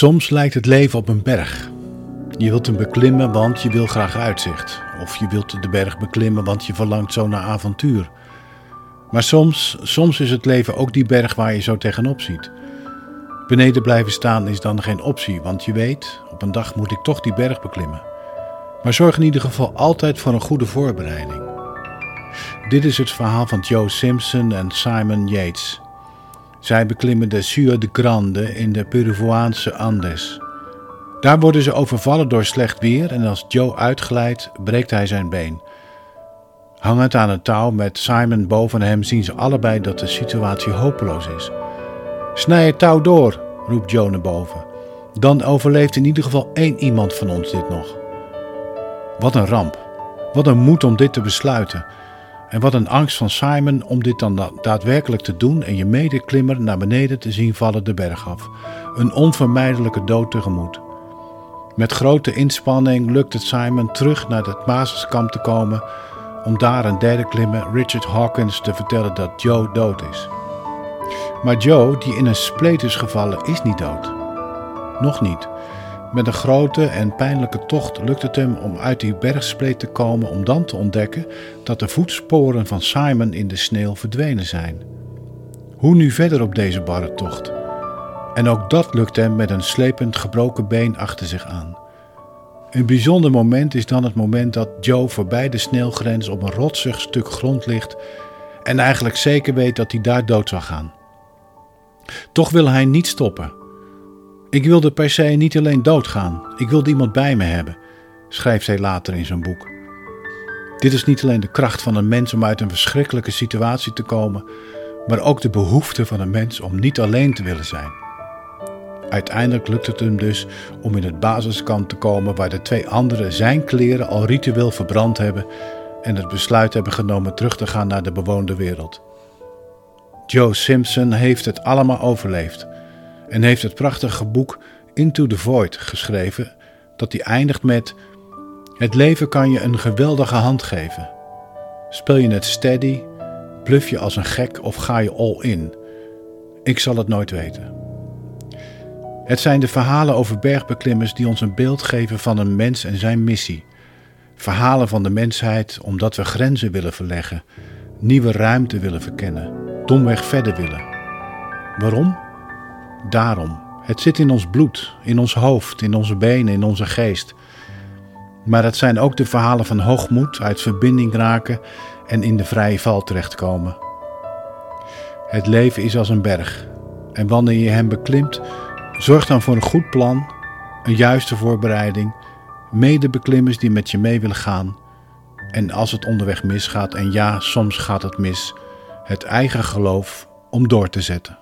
Soms lijkt het leven op een berg. Je wilt hem beklimmen, want je wil graag uitzicht. Of je wilt de berg beklimmen, want je verlangt zo naar avontuur. Maar soms, soms is het leven ook die berg waar je zo tegenop ziet. Beneden blijven staan is dan geen optie, want je weet, op een dag moet ik toch die berg beklimmen. Maar zorg in ieder geval altijd voor een goede voorbereiding. Dit is het verhaal van Joe Simpson en Simon Yates. Zij beklimmen de Ciudad de Grande in de Peruviaanse Andes. Daar worden ze overvallen door slecht weer en als Joe uitglijdt, breekt hij zijn been. Hangend aan het touw met Simon boven hem zien ze allebei dat de situatie hopeloos is. Snij het touw door, roept Joe naar boven. Dan overleeft in ieder geval één iemand van ons dit nog. Wat een ramp. Wat een moed om dit te besluiten. En wat een angst van Simon om dit dan daadwerkelijk te doen en je medeklimmer naar beneden te zien vallen de berg af. Een onvermijdelijke dood tegemoet. Met grote inspanning lukt het Simon terug naar het basiskamp te komen om daar een derde klimmer, Richard Hawkins, te vertellen dat Joe dood is. Maar Joe, die in een spleet is gevallen, is niet dood. Nog niet. Met een grote en pijnlijke tocht lukt het hem om uit die bergspleet te komen om dan te ontdekken dat de voetsporen van Simon in de sneeuw verdwenen zijn. Hoe nu verder op deze barre tocht? En ook dat lukt hem met een slepend gebroken been achter zich aan. Een bijzonder moment is dan het moment dat Joe voorbij de sneeuwgrens op een rotsig stuk grond ligt en eigenlijk zeker weet dat hij daar dood zal gaan. Toch wil hij niet stoppen. Ik wilde per se niet alleen doodgaan, ik wilde iemand bij me hebben, schrijft hij later in zijn boek. Dit is niet alleen de kracht van een mens om uit een verschrikkelijke situatie te komen, maar ook de behoefte van een mens om niet alleen te willen zijn. Uiteindelijk lukt het hem dus om in het basiskamp te komen waar de twee anderen zijn kleren al ritueel verbrand hebben en het besluit hebben genomen terug te gaan naar de bewoonde wereld. Joe Simpson heeft het allemaal overleefd en heeft het prachtige boek Into the Void geschreven, dat hij eindigt met: Het leven kan je een geweldige hand geven. Speel je het steady, bluff je als een gek of ga je all in? Ik zal het nooit weten. Het zijn de verhalen over bergbeklimmers die ons een beeld geven van een mens en zijn missie. Verhalen van de mensheid omdat we grenzen willen verleggen, nieuwe ruimte willen verkennen, domweg verder willen. Waarom? Daarom. Het zit in ons bloed, in ons hoofd, in onze benen, in onze geest. Maar het zijn ook de verhalen van hoogmoed, uit verbinding raken en in de vrije val terechtkomen. Het leven is als een berg. En wanneer je hem beklimt, zorg dan voor een goed plan, een juiste voorbereiding, medebeklimmers die met je mee willen gaan. En als het onderweg misgaat, en ja, soms gaat het mis, het eigen geloof om door te zetten.